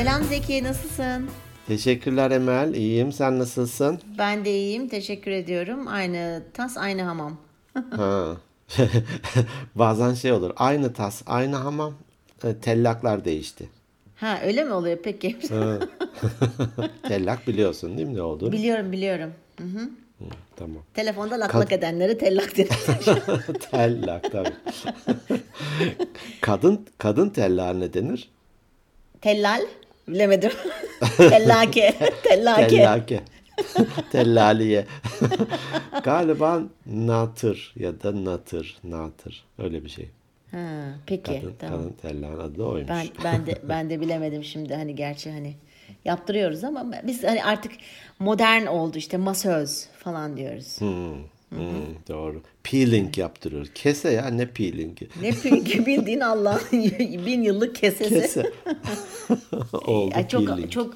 Selam Zeki, nasılsın? Teşekkürler Emel. İyiyim. Sen nasılsın? Ben de iyiyim, teşekkür ediyorum. Aynı tas, aynı hamam. Ha. Bazen şey olur. Aynı tas, aynı hamam. E, Tellaklar değişti. Ha öyle mi oluyor peki? Tellak biliyorsun değil mi ne oldu? biliyorum, biliyorum. Hı hı. Tamam. Telefonda lak lak edenleri tellak denir. Tellak tabii. kadın kadın tellak ne denir? Tellal? Bilemedim. Tellake. Tellake. Tellake. Tellaliye. Galiba natır ya da natır, natır. Öyle bir şey. Ha, peki, Kadın, tamam. kadın tellağın adı da oymuş. Ben ben de ben de bilemedim şimdi hani gerçi hani yaptırıyoruz ama biz hani artık modern oldu işte masöz falan diyoruz. Hmm, doğru. Peeling yaptırıyor. Kese ya ne peelingi? Ne peki bildiğin Allah bin yıllık kesesi. Kese. Oldu Ay, çok peeling. çok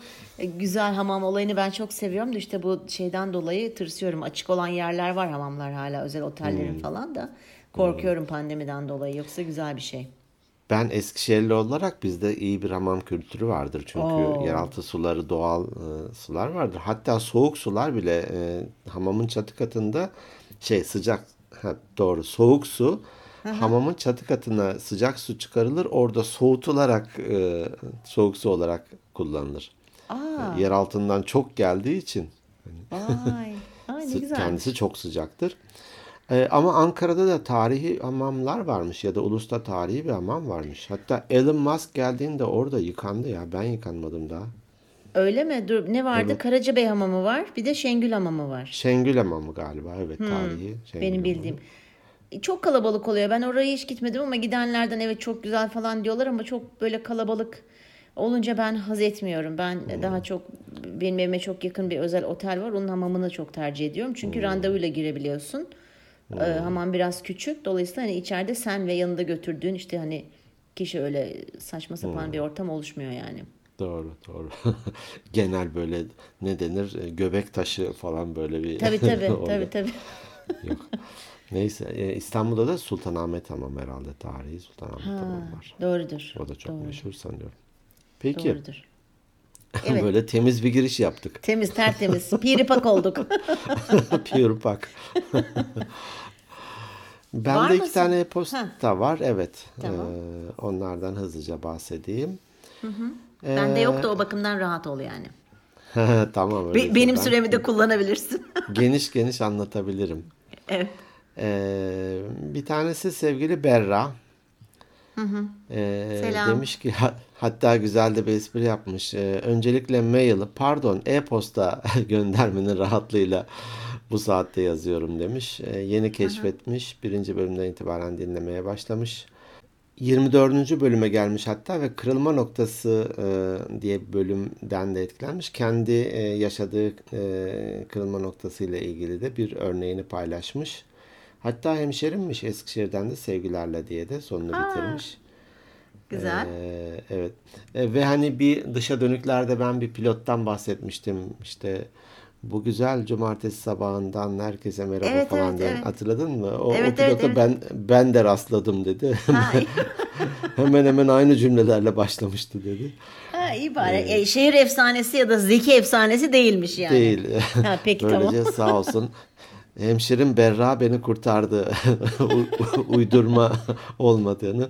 güzel hamam olayını ben çok seviyorum da işte bu şeyden dolayı tırsıyorum. Açık olan yerler var hamamlar hala özel otellerin Hmm. falan da korkuyorum pandemiden dolayı yoksa güzel bir şey. Ben Eskişehirli olarak bizde iyi bir hamam kültürü vardır. Çünkü Oo. yeraltı suları doğal e, sular vardır. Hatta soğuk sular bile e, hamamın çatı katında şey sıcak ha, doğru soğuk su hamamın çatı katına sıcak su çıkarılır. Orada soğutularak e, soğuk su olarak kullanılır. Aa, Yer altından çok geldiği için vay. Ay ne Sı- güzel. Kendisi çok sıcaktır. Ee, ama Ankara'da da tarihi hamamlar varmış ya da Ulus'ta tarihi bir hamam varmış. Hatta Elon Musk geldiğinde orada yıkandı ya. Ben yıkanmadım daha. Öyle mi? Dur ne vardı? Karacabey hamamı var. Bir de Şengül hamamı var. Şengül Hamamı galiba. Evet tarihi. Şengül Benim Hamamı. bildiğim. E, Çok kalabalık oluyor. Ben oraya hiç gitmedim ama gidenlerden evet çok güzel falan diyorlar ama çok böyle kalabalık olunca ben haz etmiyorum. Ben daha çok benim evime çok yakın bir özel otel var. Onun hamamını çok tercih ediyorum. Çünkü randevuyla girebiliyorsun. Ee, hamam biraz küçük. Dolayısıyla hani içeride sen ve yanında götürdüğün işte hani kişi öyle saçma sapan bir ortam oluşmuyor yani. Doğru doğru. Genel böyle ne denir e, göbek taşı falan böyle bir. Tabii tabii tabii tabii. Yok. Neyse e, İstanbul'da da Sultanahmet Hamam herhalde. Tarihi Sultanahmet Hamam var. Doğrudur. O da çok Doğru, meşhur sanıyorum. Peki. Doğrudur. Evet. böyle temiz bir giriş yaptık. Temiz tertemiz. Piripak olduk. Pure Pak. Bende Var iki mısın? tane e-posta var. Evet. Tamam. Ee, onlardan hızlıca bahsedeyim. Bende yok da o bakımdan rahat ol yani. tamam Be- öyleyse benim ben süremi de kullanabilirsin. geniş geniş anlatabilirim. evet. Ee, bir tanesi sevgili Berra. Ee, Selam. Demiş ki ha- hatta güzel de bir espri yapmış. Ee, öncelikle mail pardon e-posta göndermenin rahatlığıyla bu saatte yazıyorum demiş. Ee, yeni keşfetmiş. Birinci bölümden itibaren dinlemeye başlamış. 24. bölüme gelmiş hatta ve kırılma noktası e, diye bir bölümden de etkilenmiş. Kendi e, yaşadığı e, kırılma noktasıyla ilgili de bir örneğini paylaşmış. Hatta hemşerimmiş Eskişehir'den de sevgilerle diye de sonunu bitirmiş. Güzel. Ee, evet. E, ve hani bir dışa dönüklerde ben bir pilottan bahsetmiştim. İşte bu güzel cumartesi sabahından herkese merhaba Evet, falan evet, diye. evet. Hatırladın mı? O, o Evet, pilota evet, evet. ben ben de rastladım dedi. hemen hemen aynı cümlelerle başlamıştı dedi. ha, iyi bari. E, şehir efsanesi ya da zeki efsanesi değilmiş yani. Değil. Ha, peki Böylece tamam. sağ olsun. Hemşerim Berra beni kurtardı. Uydurma olmadığını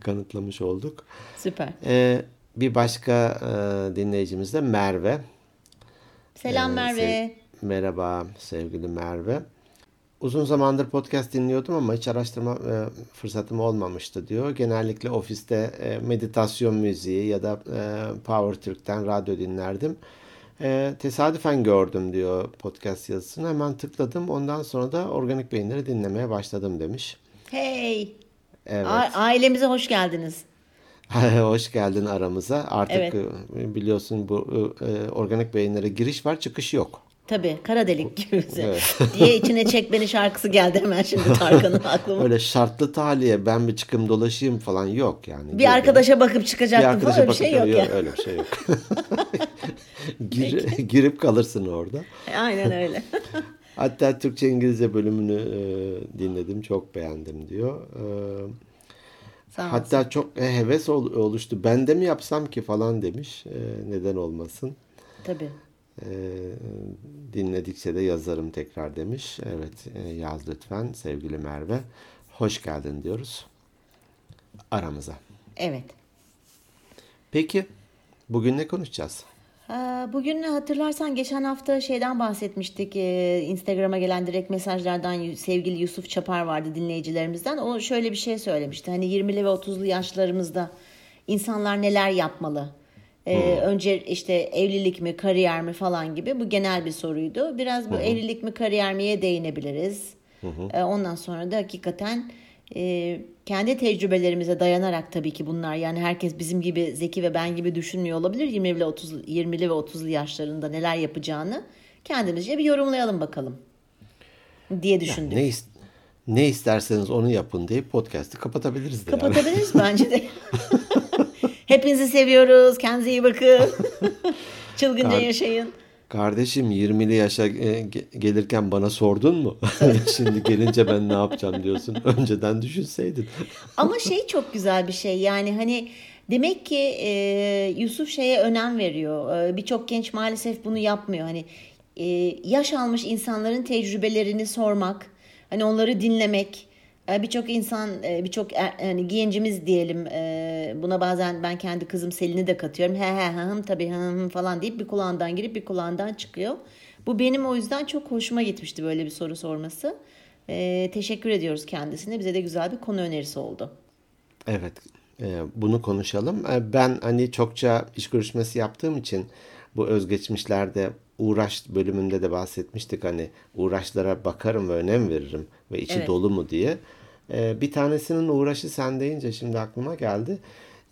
kanıtlamış olduk. Süper. Ee, bir başka e, dinleyicimiz de Merve. Selam Ee, Merve. sev- merhaba sevgili Merve. Uzun zamandır podcast dinliyordum ama hiç araştırma e, fırsatım olmamıştı diyor. Genellikle ofiste e, meditasyon müziği ya da e, Power Türk'ten radyo dinlerdim. E, tesadüfen gördüm diyor podcast yazısını. Hemen tıkladım. Ondan sonra da organik beyinleri dinlemeye başladım demiş. Hey. Evet. A- ailemize hoş geldiniz. Hoş geldin aramıza. Artık Evet. e, biliyorsun bu e, organik beyinlere giriş var, çıkış yok. Tabii kara delik gibi. Evet. diye içine çek beni şarkısı geldi hemen şimdi Tarkan'ın aklıma. Öyle şartlı tahliye ben bir çıkım dolaşayım falan yok yani. Bir arkadaşa bakıp çıkacaktım falan öyle bir şey yok bakıyor, ya. Öyle bir şey yok. Gir- girip kalırsın orada. Aynen öyle. Hatta Türkçe İngilizce bölümünü e, dinledim çok beğendim diyor. E, Sağ olsun. Hatta çok e, heves ol- oluştu. Ben de mi yapsam ki falan demiş. E, neden olmasın. Tabii. E, dinledikçe de yazarım tekrar demiş. Evet e, yaz lütfen sevgili Merve. Hoş geldin diyoruz aramıza. Evet. Peki bugün ne konuşacağız? Aa, Bugün hatırlarsan geçen hafta şeyden bahsetmiştik. Ee, Instagram'a gelen direkt mesajlardan sevgili Yusuf Çapar vardı dinleyicilerimizden. O şöyle bir şey söylemişti. Hani 20'li ve 30'lu yaşlarımızda insanlar neler yapmalı? Ee, Önce işte evlilik mi, kariyer mi falan gibi. Bu genel bir soruydu. Biraz bu evlilik mi, kariyer miye değinebiliriz. Ee, Ondan sonra da hakikaten e, kendi tecrübelerimize dayanarak tabii ki bunlar yani herkes bizim gibi zeki ve ben gibi düşünmüyor olabilir 20'li 30 20'li ve 30'lu yaşlarında neler yapacağını kendimizce bir yorumlayalım bakalım diye düşündük. Ne, is- ne isterseniz onu yapın deyip podcast'i kapatabiliriz de yani. Kapatabiliriz bence de. Hepinizi seviyoruz. Kendinize iyi bakın. Çılgınca Kar- yaşayın. Kardeşim 20'li yaşa e, ge- gelirken bana sordun mu? Şimdi gelince ben ne yapacağım diyorsun. Önceden düşünseydin. Ama şey çok güzel bir şey yani hani demek ki e, Yusuf şeye önem veriyor. E, Birçok genç maalesef bunu yapmıyor. Hani e, yaş almış insanların tecrübelerini sormak, hani onları dinlemek. E, Birçok insan, e, birçok er- hani gencimiz diyelim e, buna bazen ben kendi kızım Selin'i de katıyorum. He he hım tabii hı hı falan deyip bir kulağından girip bir kulağından çıkıyor. Bu benim o yüzden çok hoşuma gitmişti böyle bir soru sorması. E, teşekkür ediyoruz kendisine. Bize de güzel bir konu önerisi oldu. Evet, e, bunu konuşalım. E, Ben hani çokça iş görüşmesi yaptığım için bu özgeçmişlerde uğraş bölümünde de bahsetmiştik. Hani uğraşlara bakarım ve önem veririm ve içi Evet. dolu mu diye. E, Bir tanesinin uğraşı sen deyince şimdi aklıma geldi.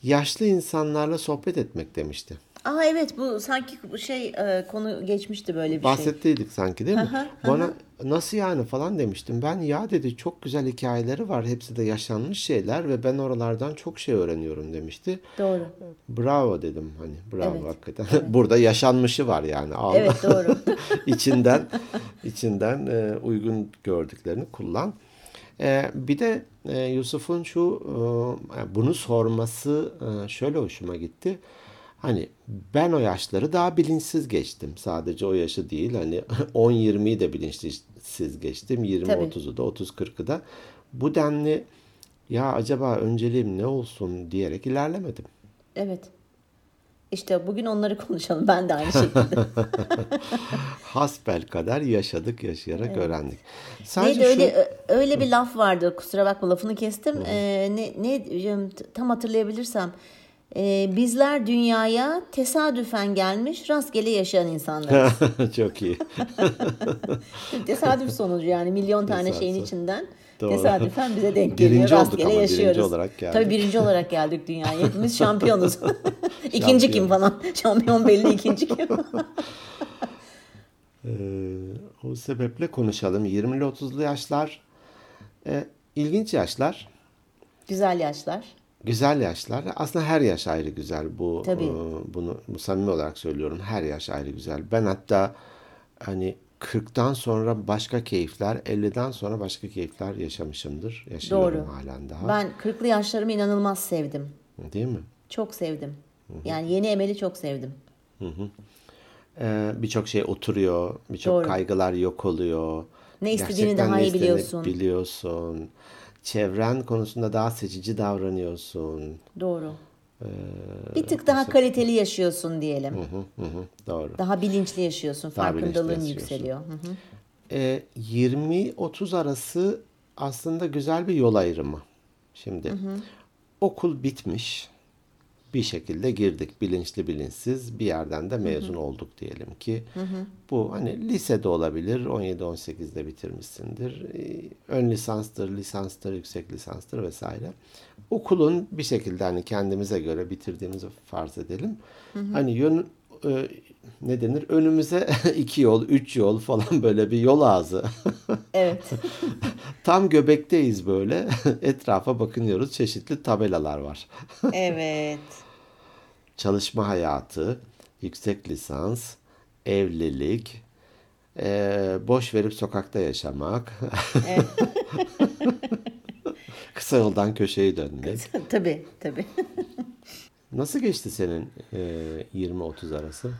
Yaşlı insanlarla sohbet etmek demişti. Aa evet bu sanki şey e, konu geçmişti böyle bir şey. Bahsettiydik sanki değil mi? Bana nasıl yani falan demiştim. Ben ya dedi çok güzel hikayeleri var. Hepsi de yaşanmış şeyler ve ben oralardan çok şey öğreniyorum demişti. Doğru. Bravo dedim hani bravo Evet, hakikaten. Burada yaşanmışı var yani. Al. Evet doğru. içinden içinden e, uygun gördüklerini kullan. E, bir de e, Yusuf'un şu e, bunu sorması e, şöyle hoşuma gitti. Hani ben o yaşları daha bilinçsiz geçtim. Sadece o yaşı değil hani 10-20'yi de bilinçsiz geçtim. Tabii. 20-30'u da 30-40'ı da. Bu denli ya acaba önceliğim ne olsun diyerek ilerlemedim. Evet. İşte bugün onları konuşalım. Ben de aynı şekilde. Hasbel kadar yaşadık, yaşayarak öğrendik. Sadece Neydi şu öyle öyle bir laf vardı. Kusura bakma lafını kestim. Ee, ne ne tam hatırlayabilirsem. Ee, bizler dünyaya tesadüfen gelmiş, rastgele yaşayan insanlar. çok iyi. Tesadüf sonucu yani milyon tane Tesadüf. şeyin içinden Doğru. tesadüfen bize denk Birinci geliyor. olduk Rastgele ama, birinci yaşıyoruz. olarak geldik. Tabii birinci olarak geldik dünyaya. Hepimiz şampiyonuz. ikinci kim falan. Şampiyon belli ikinci kim. Ee, o sebeple konuşalım. 20'li 30'lu yaşlar e, ilginç yaşlar, Güzel yaşlar. güzel yaşlar. Aslında her yaş ayrı güzel. Bu Tabii. e, bunu bu samimi olarak söylüyorum. Her yaş ayrı güzel. Ben hatta hani 40'tan sonra başka keyifler, 50'den sonra başka keyifler yaşamışımdır. Yaşıyorum Doğru. halen daha. Ben 40'lı yaşlarımı inanılmaz sevdim. Değil mi? Çok sevdim. Yani yeni Emel'i çok sevdim. Ee, birçok şey oturuyor, birçok Doğru. kaygılar yok oluyor. Ne istediğini Gerçekten daha iyi biliyorsun. biliyorsun. Çevren konusunda daha seçici davranıyorsun. Doğru. Bir tık daha kaliteli yaşıyorsun diyelim. Hı hı, doğru. Daha bilinçli yaşıyorsun. Daha Farkındalığın yükseliyor. Hı hı. Ee, 20-30 arası aslında güzel bir yol ayrımı. Şimdi okul bitmiş. Bir şekilde girdik bilinçli bilinçsiz bir yerden de mezun olduk diyelim ki. Bu hani lisede olabilir 17-18'de bitirmişsindir. Ee, Ön lisanstır, lisanstır, yüksek lisanstır vesaire. Okulun bir şekilde hani kendimize göre bitirdiğimizi farz edelim. Hani yön e, ne denir? Önümüze iki yol, üç yol falan böyle bir yol ağzı. Evet. Tam göbekteyiz böyle. Etrafa bakınıyoruz. Çeşitli tabelalar var. evet. Çalışma hayatı, yüksek lisans, evlilik, eee, boş verip sokakta yaşamak. Kısa yoldan köşeyi döndü. tabii tabii. Nasıl geçti senin e, 20-30 arası?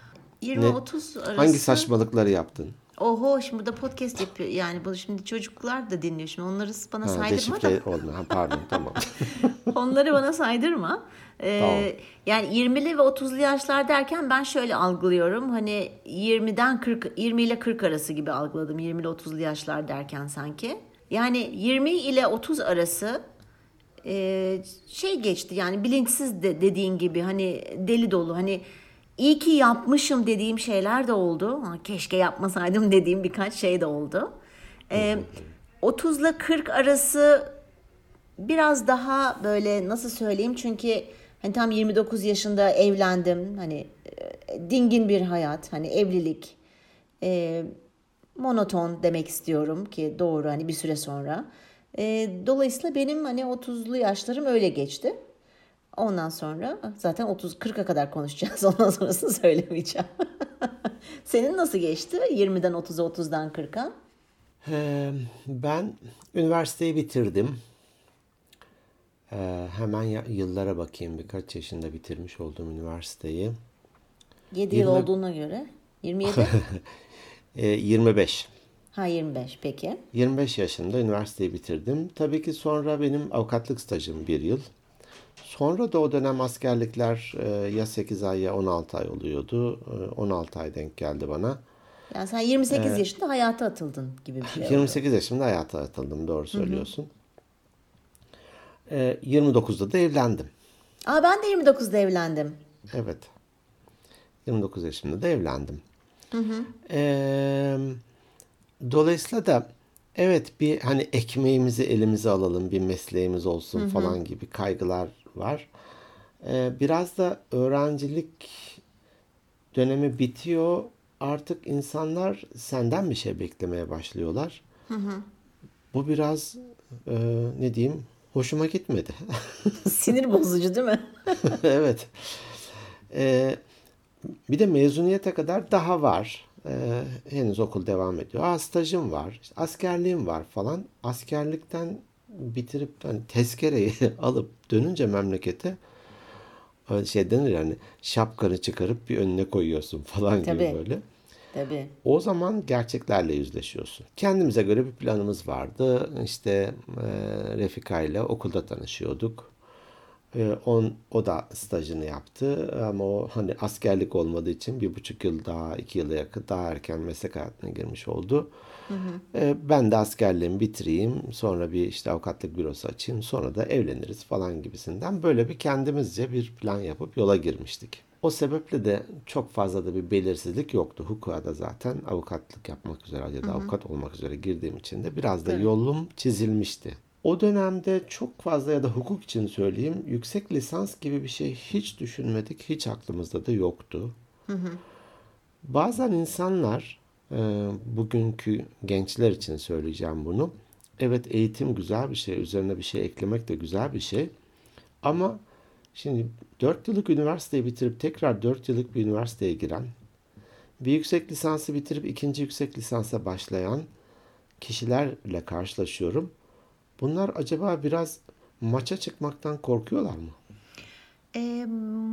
20-30 arası. Hangi saçmalıkları yaptın? Oho şimdi burada podcast yapıyor. Yani bunu şimdi çocuklar da dinliyor şimdi. Onları bana Ha, saydırma da. Ha, pardon tamam. Onları bana saydırma. Ee, Tamam. Yani 20'li ve 30'lu yaşlar derken ben şöyle algılıyorum. Hani 20'den 40 20 ile 40 arası gibi algıladım. 20 ile 30'lu yaşlar derken sanki. Yani 20 ile 30 arası e, şey geçti yani bilinçsiz de dediğin gibi hani deli dolu hani iyi ki yapmışım dediğim şeyler de oldu. Ha, keşke yapmasaydım dediğim birkaç şey de oldu. E, 30 ile 40 arası biraz daha böyle nasıl söyleyeyim çünkü hani tam 29 yaşında evlendim. Hani e, dingin bir hayat. Hani evlilik e, monoton demek istiyorum ki doğru hani bir süre sonra. E, dolayısıyla benim hani 30'lu yaşlarım öyle geçti. Ondan sonra zaten 30 40'a kadar konuşacağız. Ondan sonrasını söylemeyeceğim. Senin nasıl geçti 20'den 30'a 30'dan 40'a Ee, ben üniversiteyi bitirdim. Ee, hemen ya- yıllara bakayım. Birkaç yaşında bitirmiş olduğum üniversiteyi. 7 yıl 20 olduğuna göre 27 Ee, 25. ha 25 peki 25 yaşında üniversiteyi bitirdim. Tabii ki sonra benim avukatlık stajım bir yıl. Sonra da o dönem askerlikler e, ya 8 ay ya 16 ay oluyordu. E, 16 ay denk geldi bana. Yani sen 28 yaşında hayata atıldın gibi bir şey. oldu. 28 yaşımda hayata atıldım. Doğru söylüyorsun. E, 29'da da evlendim. Aa ben de 29'da evlendim. Evet. 29 yaşımda da evlendim. Ee, dolayısıyla da evet bir hani ekmeğimizi elimize alalım, bir mesleğimiz olsun falan gibi kaygılar var. Ee, biraz da öğrencilik dönemi bitiyor. Artık insanlar senden bir şey beklemeye başlıyorlar. Bu biraz e, ne diyeyim hoşuma gitmedi. Sinir bozucu değil mi? evet. Ee, bir de mezuniyete kadar daha var. Ee, henüz okul devam ediyor. Aa, stajım var, işte askerliğim var falan. Askerlikten bitirip hani tezkereyi alıp dönünce memlekete şey denir yani şapkanı çıkarıp bir önüne koyuyorsun falan gibi Tabii. böyle. Tabii. O zaman gerçeklerle yüzleşiyorsun. Kendimize göre bir planımız vardı. İşte e, Refika ile okulda tanışıyorduk. E, on, o da stajını yaptı ama o hani askerlik olmadığı için bir buçuk yıl daha, iki yıla yakın daha erken meslek hayatına girmiş oldu. E, ben de askerliğimi bitireyim, sonra bir işte avukatlık bürosu açayım, sonra da evleniriz falan gibisinden böyle bir kendimizce bir plan yapıp yola girmiştik. O sebeple de çok fazla da bir belirsizlik yoktu. Hukuka da zaten avukatlık yapmak üzere ya da avukat olmak üzere girdiğim için de biraz da yolum çizilmişti. O dönemde çok fazla ya da hukuk için söyleyeyim yüksek lisans gibi bir şey hiç düşünmedik. Hiç aklımızda da yoktu. Bazen insanlar e, bugünkü gençler için söyleyeceğim bunu. Evet eğitim güzel bir şey. Üzerine bir şey eklemek de güzel bir şey. Ama şimdi 4 yıllık üniversiteyi bitirip tekrar 4 yıllık bir üniversiteye giren, bir yüksek lisansı bitirip ikinci yüksek lisansa başlayan kişilerle karşılaşıyorum. Bunlar acaba biraz maça çıkmaktan korkuyorlar mı? E,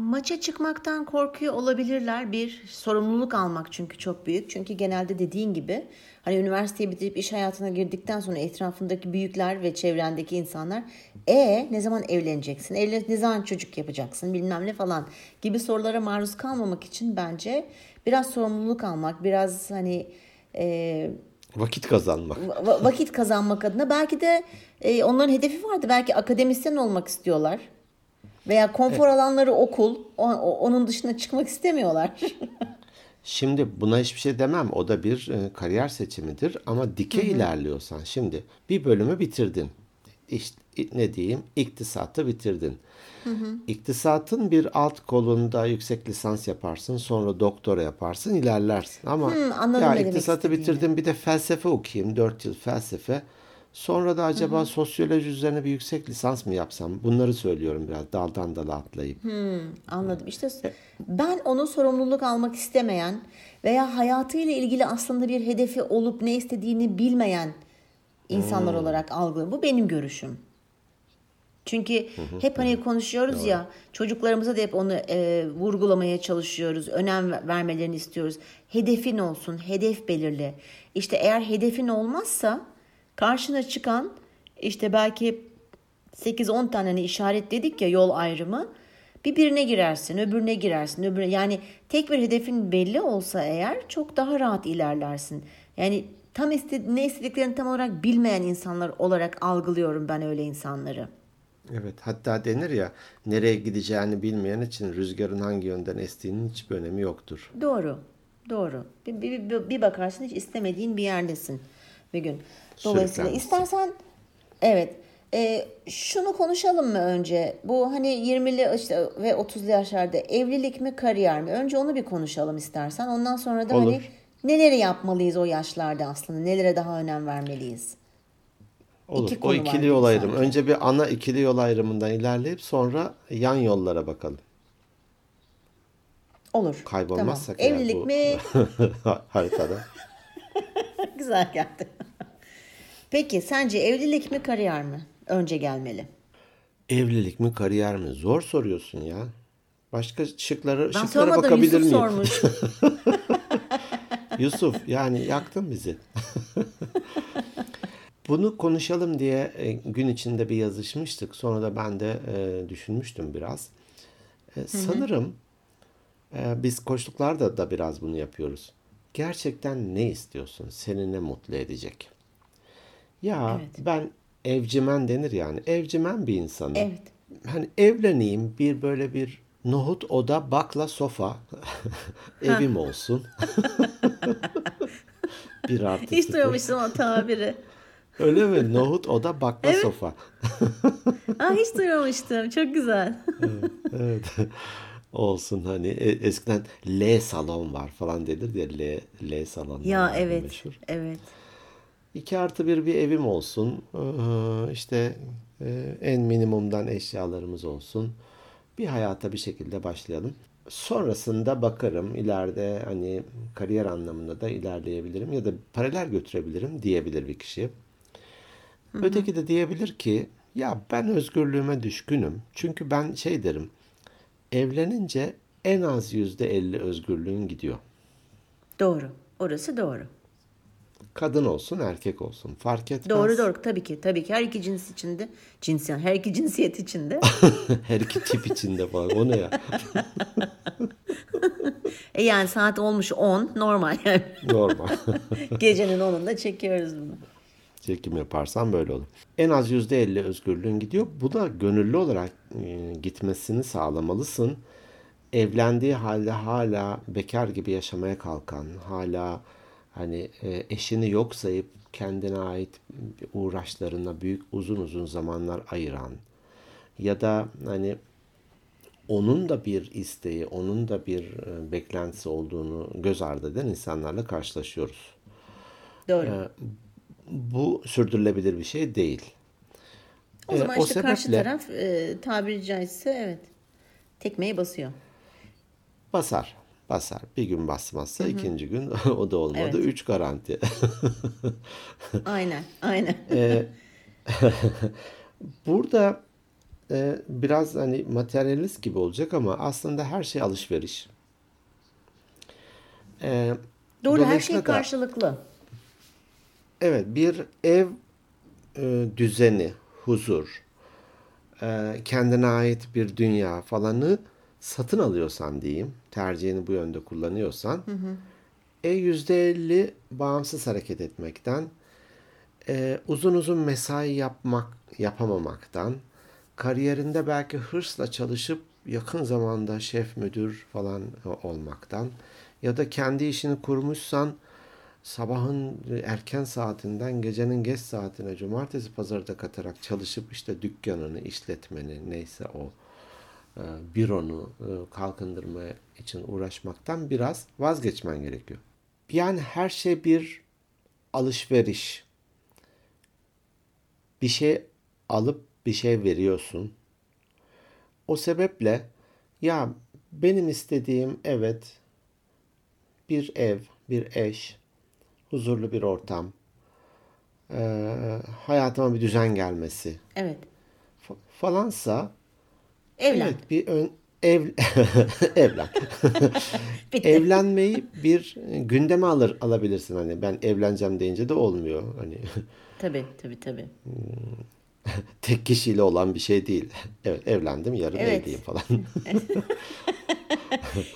maça çıkmaktan korkuyor olabilirler. Bir sorumluluk almak çünkü çok büyük. Çünkü genelde dediğin gibi hani üniversiteyi bitirip iş hayatına girdikten sonra etrafındaki büyükler ve çevrendeki insanlar e ne zaman evleneceksin? Evlen ne zaman çocuk yapacaksın? Bilmem ne falan gibi sorulara maruz kalmamak için bence biraz sorumluluk almak, biraz hani e, Vakit kazanmak. va- vakit kazanmak adına belki de e, onların hedefi vardı. Belki akademisyen olmak istiyorlar. Veya konfor alanları okul. Onun dışına çıkmak istemiyorlar. Şimdi buna hiçbir şey demem. O da bir e, kariyer seçimidir. Ama dike ilerliyorsan şimdi bir bölümü bitirdin. İşte ne diyeyim? İktisatı bitirdin. İktisatın bir alt kolunda yüksek lisans yaparsın. Sonra doktora yaparsın. ilerlersin. Ama anladım ya iktisatı bitirdim bir de felsefe okuyayım. 4 yıl felsefe. Sonra da acaba sosyoloji üzerine bir yüksek lisans mı yapsam? Bunları söylüyorum biraz daldan dala atlayıp. Anladım. İşte ben onun sorumluluk almak istemeyen veya hayatıyla ilgili aslında bir hedefi olup ne istediğini bilmeyen insanlar olarak algılıyorum. Bu benim görüşüm. Çünkü hep hani konuşuyoruz ya çocuklarımıza da hep onu e, vurgulamaya çalışıyoruz. Önem ver- vermelerini istiyoruz. Hedefin olsun, hedef belirle. İşte eğer hedefin olmazsa karşına çıkan işte belki 8-10 tane hani işaretledik ya yol ayrımı. Bir birine girersin, öbürüne girersin, öbürüne. Yani tek bir hedefin belli olsa eğer çok daha rahat ilerlersin. Yani tam iste, ne istediklerini tam olarak bilmeyen insanlar olarak algılıyorum ben öyle insanları. Evet, hatta denir ya nereye gideceğini bilmeyen için rüzgarın hangi yönden estiğinin hiçbir önemi yoktur. Doğru, doğru. Bir, bir, bir bakarsın hiç istemediğin bir yerdesin bir gün. Dolayısıyla istersen evet e, şunu konuşalım mı önce? Bu hani 20'li işte ve 30'lu yaşlarda evlilik mi kariyer mi? Önce onu bir konuşalım istersen. Ondan sonra da hani Olur. neleri yapmalıyız o yaşlarda aslında? Nelere daha önem vermeliyiz? Olur. İki o ikili yol ayrımı. Önce bir ana ikili yol ayrımından ilerleyip sonra yan yollara bakalım. Olur. Kaybolmazsak tamam. Evlilik bu mi? haritada. Güzel geldi. Peki sence evlilik mi kariyer mi? Önce gelmeli. Evlilik mi kariyer mi? Zor soruyorsun ya. Başka şıkları Ben şıklara bakabilir Yusuf miyim? sormuş. Yusuf yani yaktın bizi. Bunu konuşalım diye e, gün içinde bir yazışmıştık. Sonra da ben de e, düşünmüştüm biraz. E, sanırım e, biz koçluklarda da biraz bunu yapıyoruz. Gerçekten ne istiyorsun? Seni ne mutlu edecek? Ya Evet. ben evcimen denir yani. Evcimen bir insanım. Evet. Hani evleneyim bir böyle bir nohut oda bakla sofa evim olsun. bir artı Hiç duymamıştım o tabiri. Öyle mi? Nohut oda bakla sofa. Aa, hiç duymamıştım. Çok güzel. Evet. Olsun hani E- eskiden L salon var falan denir ya L, L salon. ya evet. Meşhur. Evet. İki artı bir bir evim olsun. Ee, işte e, en minimumdan eşyalarımız olsun. Bir hayata bir şekilde başlayalım. Sonrasında bakarım ileride hani kariyer anlamında da ilerleyebilirim ya da paralel götürebilirim diyebilir bir kişi. Öteki de diyebilir ki ya ben özgürlüğüme düşkünüm. Çünkü ben şey derim evlenince en az yüzde elli özgürlüğün gidiyor. Doğru. Orası doğru. Kadın olsun erkek olsun fark etmez. Doğru doğru. Tabii ki. Tabii ki. Her iki cins içinde. Cins yani. Her iki cinsiyet içinde. Her iki tip içinde falan. O ne ya? e yani saat olmuş 10. Normal yani. Normal. Gecenin 10'unda çekiyoruz bunu. Çekim yaparsan böyle olur. En az yüzde elli özgürlüğün gidiyor. Bu da gönüllü olarak e, gitmesini sağlamalısın. Evlendiği halde hala bekar gibi yaşamaya kalkan, hala hani e, eşini yok sayıp kendine ait uğraşlarına büyük uzun uzun zamanlar ayıran ya da hani onun da bir isteği, onun da bir e, beklentisi olduğunu göz ardı eden insanlarla karşılaşıyoruz. Doğru. Bu sürdürülebilir bir şey değil. o e, zaman o işte karşı sebeple- taraf e, tabiri caizse evet. Tekmeyi basıyor. Basar. Basar. Bir gün basmazsa ikinci gün o da olmadı. Evet. Üç garanti. Aynen. Aynen. Burada e, biraz hani materyalist gibi olacak ama aslında her şey alışveriş. E, Doğru. Her şey da- karşılıklı. Evet, bir ev e, düzeni, huzur, e, kendine ait bir dünya falanı satın alıyorsan diyeyim, tercihini bu yönde kullanıyorsan, e yüzde elli bağımsız hareket etmekten, e, uzun uzun mesai yapmak, yapamamaktan, kariyerinde belki hırsla çalışıp yakın zamanda şef, müdür falan olmaktan ya da kendi işini kurmuşsan sabahın erken saatinden gecenin geç saatine cumartesi pazarda katarak çalışıp işte dükkanını, işletmeni neyse o e, büronu e, kalkındırma için uğraşmaktan biraz vazgeçmen gerekiyor. Yani her şey bir alışveriş. Bir şey alıp bir şey veriyorsun. O sebeple ya benim istediğim evet bir ev, bir eş, huzurlu bir ortam, eee, hayatıma bir düzen gelmesi Evet. fa- falansa Evlen. evet bir ön ev evlen. Evlenmeyi bir gündeme alır alabilirsin hani ben evleneceğim deyince de olmuyor hani Tabii tabii tabii. tek kişiyle olan bir şey değil. Evet evlendim yarın Evet. evliyim falan.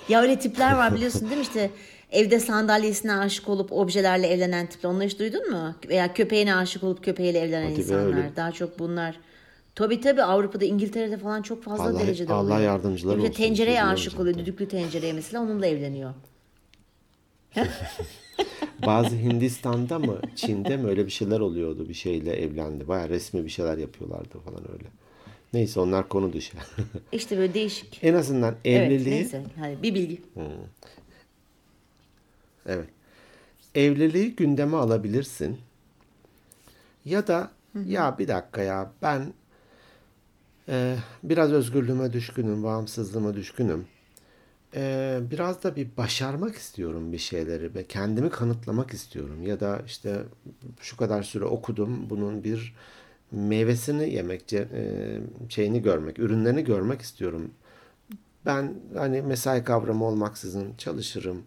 Ya öyle tipler var biliyorsun değil mi işte evde sandalyesine aşık olup objelerle evlenen tipler. Onları hiç duydun mu? Veya köpeğine aşık olup köpeğiyle evlenen Hadi insanlar. öyle. Daha çok bunlar. Tabii tabii Avrupa'da İngiltere'de falan çok fazla Allah- derecede Allah oluyor. Bir de olsun, tencereye aşık oluyor. Düdüklü tencereye mesela onunla evleniyor. Bazı Hindistan'da mı Çin'de mi öyle bir şeyler oluyordu bir şeyle evlendi. Baya resmi bir şeyler yapıyorlardı falan öyle. Neyse onlar konu dışı. İşte böyle değişik. en azından Evet evliliği neyse. Hadi bir bilgi. Evet. Evliliği gündeme alabilirsin. Ya da ya bir dakika ya ben e, biraz özgürlüğüme düşkünüm, bağımsızlığıma düşkünüm. E, biraz da bir başarmak istiyorum bir şeyleri ve kendimi kanıtlamak istiyorum. Ya da işte şu kadar süre okudum, bunun bir meyvesini yemek, e, şeyini görmek, ürünlerini görmek istiyorum. Ben hani mesai kavramı olmaksızın çalışırım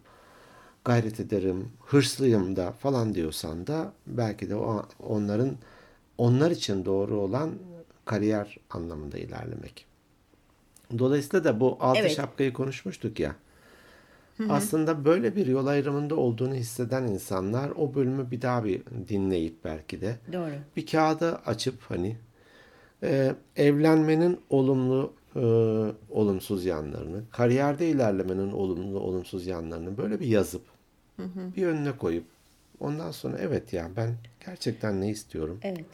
gayret ederim, hırslıyım da falan diyorsan da belki de o onların onlar için doğru olan kariyer anlamında ilerlemek. Dolayısıyla da bu altı Evet. şapkayı konuşmuştuk ya. Aslında böyle bir yol ayrımında olduğunu hisseden insanlar o bölümü bir daha bir dinleyip belki de Doğru. bir kağıda açıp hani e, evlenmenin olumlu e, olumsuz yanlarını, kariyerde ilerlemenin olumlu olumsuz yanlarını böyle bir yazıp bir önüne koyup ondan sonra evet ya ben gerçekten ne istiyorum Evet.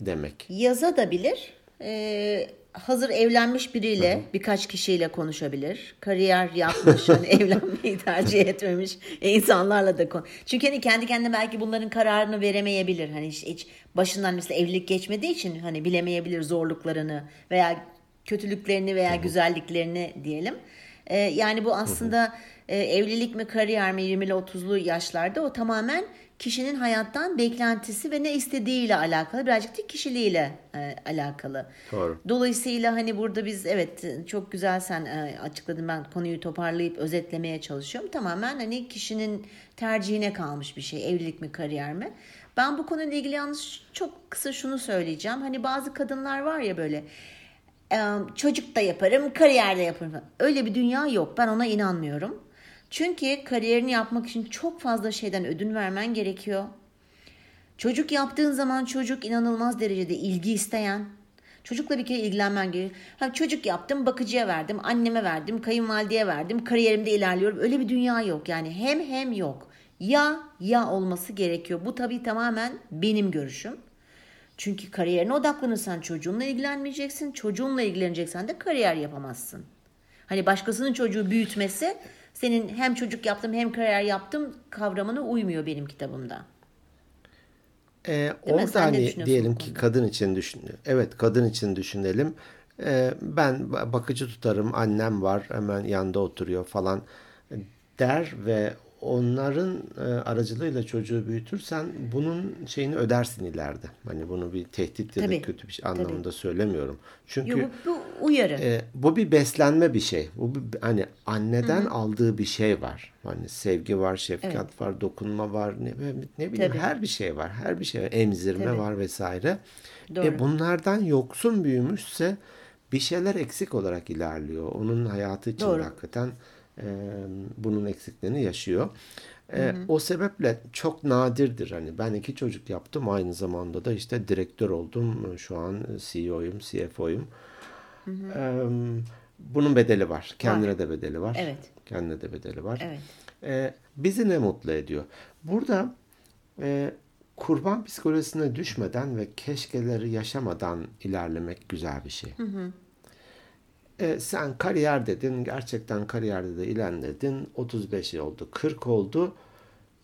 demek. Yaza da bilir. Ee, hazır evlenmiş biriyle birkaç kişiyle konuşabilir. Kariyer yapmış, hani evlenmeyi tercih etmemiş insanlarla da kon. Çünkü hani kendi kendine belki bunların kararını veremeyebilir. Hani hiç, hiç başından mesela evlilik geçmediği için hani bilemeyebilir zorluklarını veya kötülüklerini veya güzelliklerini diyelim. Ee, yani bu aslında e, evlilik mi kariyer mi 20'li 30'lu yaşlarda o tamamen kişinin hayattan beklentisi ve ne istediğiyle alakalı birazcık da kişiliğiyle e, alakalı. Doğru. Dolayısıyla hani burada biz evet çok güzel sen e, açıkladın ben konuyu toparlayıp özetlemeye çalışıyorum. Tamamen hani kişinin tercihine kalmış bir şey evlilik mi kariyer mi? Ben bu konuyla ilgili yalnız çok kısa şunu söyleyeceğim. Hani bazı kadınlar var ya böyle e, çocuk da yaparım, kariyer de yaparım. Öyle bir dünya yok. Ben ona inanmıyorum. Çünkü kariyerini yapmak için çok fazla şeyden ödün vermen gerekiyor. Çocuk yaptığın zaman çocuk inanılmaz derecede ilgi isteyen. Çocukla bir kere ilgilenmen gerekiyor. Ha, çocuk yaptım, bakıcıya verdim, anneme verdim, kayınvalideye verdim, kariyerimde ilerliyorum. Öyle bir dünya yok. Yani hem hem yok. Ya ya olması gerekiyor. Bu tabii tamamen benim görüşüm. Çünkü kariyerine odaklanırsan çocuğunla ilgilenmeyeceksin. Çocuğunla ilgileneceksen de kariyer yapamazsın. Hani başkasının çocuğu büyütmesi senin hem çocuk yaptım hem kariyer yaptım kavramına uymuyor benim kitabımda. Ee, orada hani diyelim ki kadın için düşün. Evet kadın için düşünelim. Ee, ben ba- bakıcı tutarım, annem var hemen yanında oturuyor falan der ve onların e, aracılığıyla çocuğu büyütürsen bunun şeyini ödersin ileride. Hani bunu bir tehdit ya da Tabii, kötü bir şey anlamında söylemiyorum. Çünkü Yo, bu, bu uyarı. e, bu bir beslenme bir şey. Bu bir, hani anneden aldığı bir şey var. Hani sevgi var, şefkat var, dokunma var, ne, ne bileyim Tabii. her bir şey var. Her bir şey var. Emzirme Tabii. var vesaire. Doğru. E bunlardan yoksun büyümüşse bir şeyler eksik olarak ilerliyor. Onun hayatı için Doğru. hakikaten e, bunun eksiklerini yaşıyor. E, o sebeple çok nadirdir. Hani ben iki çocuk yaptım. Aynı zamanda da işte direktör oldum. Şu an CEO'yum, CFO'yum. E, bunun bedeli var. Kendine de bedeli var. Evet. Kendine de bedeli var. Evet. E, bizi ne mutlu ediyor? Burada e, kurban psikolojisine düşmeden ve keşkeleri yaşamadan ilerlemek güzel bir şey. E, sen kariyer dedin, gerçekten kariyerde de ilerledin. 35 oldu, 40 oldu.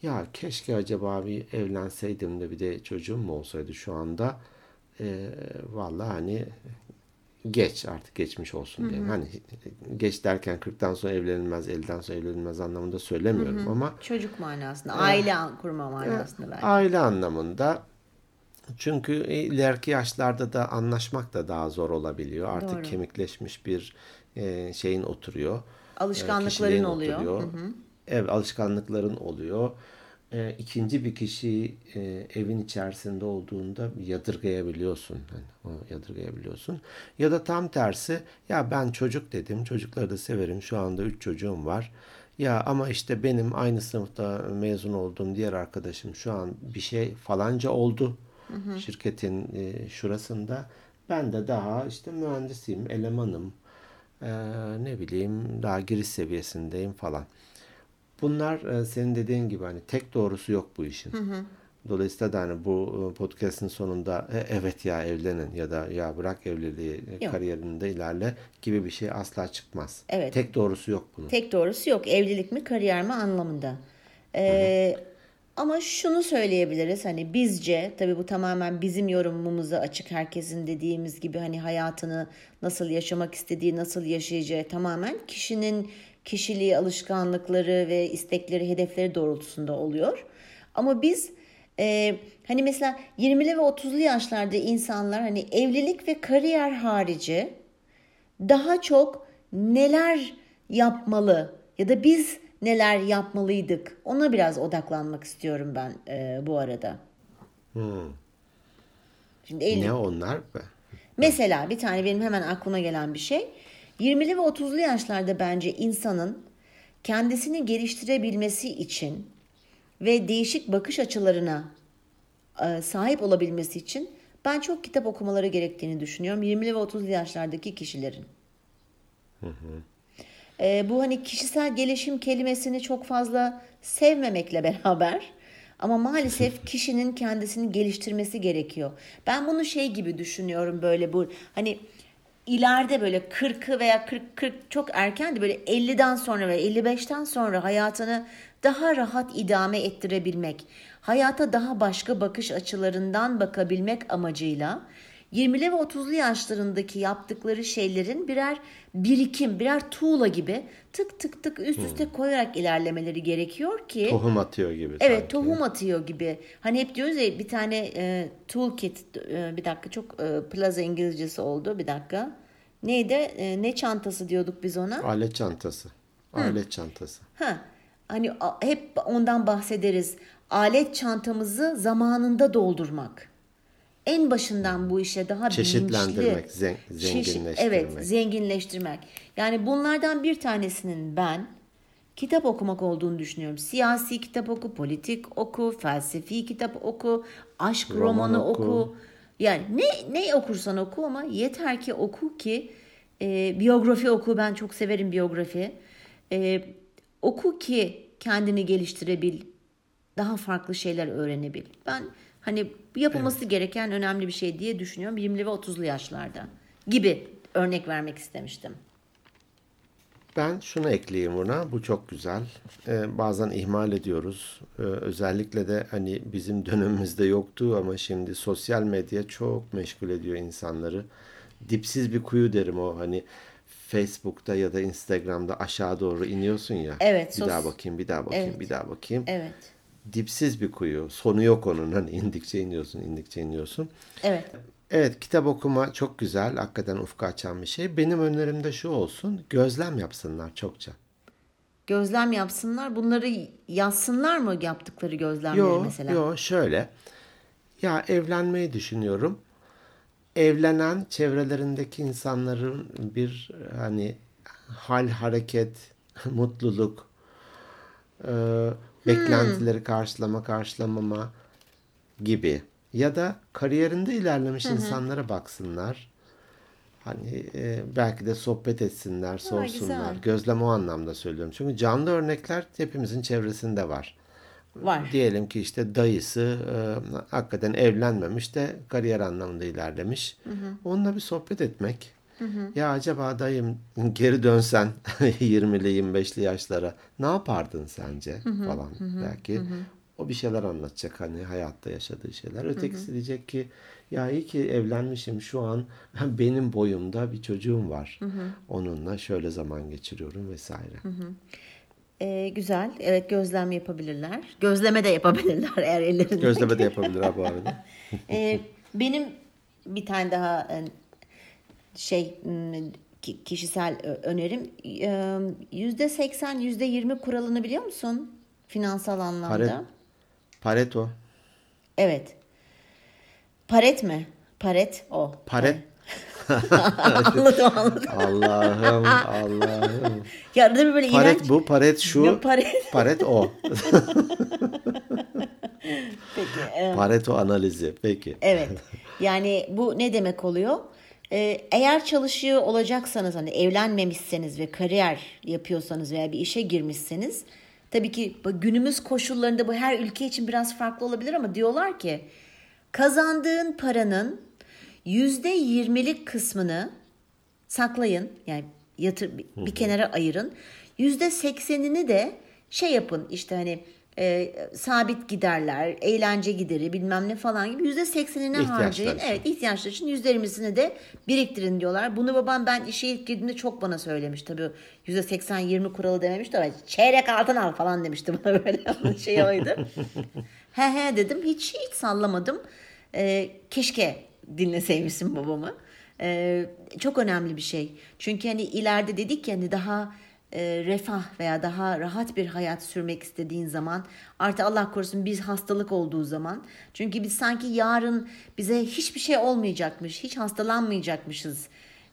Ya keşke acaba bir evlenseydim de bir de çocuğum mu olsaydı şu anda. E, vallahi hani geç artık geçmiş olsun diye. Hani geç derken 40'tan sonra evlenilmez, 50'den sonra evlenilmez anlamında söylemiyorum ama Çocuk manasında, aile kurma manasında belki. aile anlamında Çünkü ileriki yaşlarda da anlaşmak da daha zor olabiliyor. Artık Doğru. kemikleşmiş bir e, şeyin oturuyor. E, Alışkanlıkların kişiliğin oluyor. oturuyor. Evet, alışkanlıkların oluyor. E, ikinci bir kişi e, evin içerisinde olduğunda yadırgayabiliyorsun. Yani o yadırgayabiliyorsun. Ya da tam tersi ya ben çocuk dedim. Çocukları da severim. Şu anda üç çocuğum var. Ya ama işte benim aynı sınıfta mezun olduğum diğer arkadaşım şu an bir şey falanca oldu. Şirketin e, şurasında. Ben de daha işte mühendisiyim, elemanım. E, ne bileyim daha giriş seviyesindeyim falan. Bunlar e, senin dediğin gibi hani tek doğrusu yok bu işin. Dolayısıyla da hani bu e, podcast'ın sonunda "E, evet ya evlenin ya da ya bırak evliliği e, Yok. kariyerinde ilerle gibi bir şey asla çıkmaz. Evet. Tek doğrusu yok bunun. Tek doğrusu yok. Evlilik mi kariyer mi anlamında. Ee, ama şunu söyleyebiliriz hani bizce tabii bu tamamen bizim yorumumuza açık herkesin dediğimiz gibi hani hayatını nasıl yaşamak istediği nasıl yaşayacağı tamamen kişinin kişiliği alışkanlıkları ve istekleri hedefleri doğrultusunda oluyor. Ama biz e, hani mesela 20'li ve 30'lu yaşlarda insanlar hani evlilik ve kariyer harici daha çok neler yapmalı ya da biz neler yapmalıydık ona biraz odaklanmak istiyorum ben e, bu arada. Şimdi el- Ne onlar be? mesela bir tane benim hemen aklıma gelen bir şey 20'li ve 30'lu yaşlarda bence insanın kendisini geliştirebilmesi için ve değişik bakış açılarına e, sahip olabilmesi için ben çok kitap okumaları gerektiğini düşünüyorum 20'li ve 30'lu yaşlardaki kişilerin. E, bu hani kişisel gelişim kelimesini çok fazla sevmemekle beraber ama maalesef kişinin kendisini geliştirmesi gerekiyor. Ben bunu şey gibi düşünüyorum böyle bu hani ileride böyle 40'ı veya 40 40 çok erken de böyle 50'den sonra ve 55'ten sonra hayatını daha rahat idame ettirebilmek, hayata daha başka bakış açılarından bakabilmek amacıyla 20'li ve 30'lu yaşlarındaki yaptıkları şeylerin birer birikim, birer tuğla gibi tık tık tık üst üste koyarak ilerlemeleri gerekiyor ki Tohum atıyor gibi Evet sanki. tohum atıyor gibi. Hani hep diyoruz ya bir tane e, toolkit e, bir dakika çok e, plaza İngilizcesi oldu bir dakika. Neydi? E, ne çantası diyorduk biz ona? Alet çantası. Alet çantası. Ha, hani a- hep ondan bahsederiz. Alet çantamızı zamanında doldurmak. En başından bu işe daha Çeşitlendirmek, bilinçli, zen- çeşit- zenginleştirmek. evet, zenginleştirmek. Yani bunlardan bir tanesinin ben kitap okumak olduğunu düşünüyorum. Siyasi kitap oku, politik oku, felsefi kitap oku, aşk Roman romanı oku. oku. Yani ne ne okursan oku ama yeter ki oku ki e, biyografi oku. Ben çok severim biyografi. E, oku ki kendini geliştirebil, daha farklı şeyler öğrenebil. Ben hani yapılması gereken önemli bir şey diye düşünüyorum 20'li ve 30'lu yaşlarda gibi örnek vermek istemiştim. Ben şunu ekleyeyim buna. Bu çok güzel. Ee, bazen ihmal ediyoruz. Ee, özellikle de hani bizim dönemimizde yoktu ama şimdi sosyal medya çok meşgul ediyor insanları. Dipsiz bir kuyu derim o. Hani Facebook'ta ya da Instagram'da aşağı doğru iniyorsun ya. Evet, Bir sos- daha bakayım, bir daha bakayım, Evet. bir daha bakayım. Evet. Dipsiz bir kuyu. Sonu yok onun. Hani indikçe iniyorsun, indikçe iniyorsun. Evet. Evet, kitap okuma çok güzel. Hakikaten ufku açan bir şey. Benim önerim de şu olsun. Gözlem yapsınlar çokça. Gözlem yapsınlar. Bunları yazsınlar mı yaptıkları gözlemleri Yo, mesela? yo şöyle. Ya evlenmeyi düşünüyorum. Evlenen çevrelerindeki insanların bir hani hal, hareket, mutluluk, e, beklentileri karşılama, karşılamama gibi. Ya da kariyerinde ilerlemiş insanlara baksınlar. Hani e, belki de sohbet etsinler, sorsunlar. güzel. Gözlem o anlamda söylüyorum. Çünkü canlı örnekler hepimizin çevresinde var. Var. Diyelim ki işte dayısı e, hakikaten evlenmemiş de kariyer anlamında ilerlemiş. Onunla bir sohbet etmek. Ya acaba dayım geri dönsen 20'li 25'li yaşlara ne yapardın sence falan belki. O bir şeyler anlatacak hani hayatta yaşadığı şeyler. Ötekisi diyecek ki ya iyi ki evlenmişim şu an benim boyumda bir çocuğum var. Onunla şöyle zaman geçiriyorum vesaire. Ee, güzel. Evet gözlem yapabilirler. Gözleme de yapabilirler eğer ellerinde. Gözleme de yapabilir ha bu arada. Ee, benim bir tane daha e, şey kişisel önerim yüzde seksen yüzde yirmi kuralını biliyor musun finansal anlamda? Paret, Pareto. Evet. Paret mi? Paret o. Paret. anladım anladım. Allah'ım Allah'ım. Ya arada bir böyle Paret bu, paret şu. Paret. Paret o. Peki. e, Pareto analizi. Peki. Evet. Yani bu ne demek oluyor? Ee, eğer çalışıyor olacaksanız hani evlenmemişseniz ve kariyer yapıyorsanız veya bir işe girmişseniz tabii ki günümüz koşullarında bu her ülke için biraz farklı olabilir ama diyorlar ki kazandığın paranın yüzde yirmilik kısmını saklayın yani yatır bir kenara ayırın. Yüzde seksenini de şey yapın işte hani e, sabit giderler, eğlence gideri bilmem ne falan gibi yüzde İhtiyaçlar harcayın. için. Evet ihtiyaçlar için yüzde yirmisini de biriktirin diyorlar. Bunu babam ben işe ilk girdiğimde çok bana söylemiş. Tabii yüzde seksen yirmi kuralı dememişti ama çeyrek altın al falan demişti bana böyle şey oydu. he he dedim hiç hiç sallamadım. E, keşke dinleseymişsin babamı. Ee, çok önemli bir şey. Çünkü hani ileride dedik ya hani daha e, refah veya daha rahat bir hayat sürmek istediğin zaman artı Allah korusun bir hastalık olduğu zaman çünkü biz sanki yarın bize hiçbir şey olmayacakmış, hiç hastalanmayacakmışız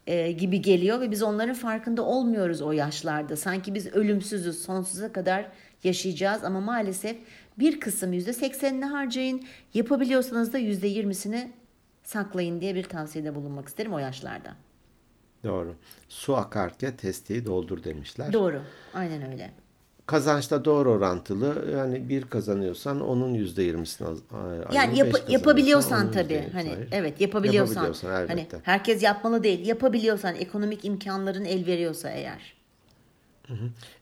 e, gibi geliyor ve biz onların farkında olmuyoruz o yaşlarda. Sanki biz ölümsüzüz, sonsuza kadar yaşayacağız ama maalesef bir kısım yüzde seksenini harcayın. Yapabiliyorsanız da yüzde yirmisini saklayın diye bir tavsiyede bulunmak isterim o yaşlarda. Doğru. Su akarken testiyi doldur demişler. Doğru. Aynen öyle. Kazançta doğru orantılı. Yani bir kazanıyorsan onun yüzde yirmisini. Yani yap- yapabiliyorsan tabii hani ayır. evet yapabiliyorsan, Yapabiliyorsan hani herkes yapmalı değil yapabiliyorsan ekonomik imkanların el veriyorsa eğer.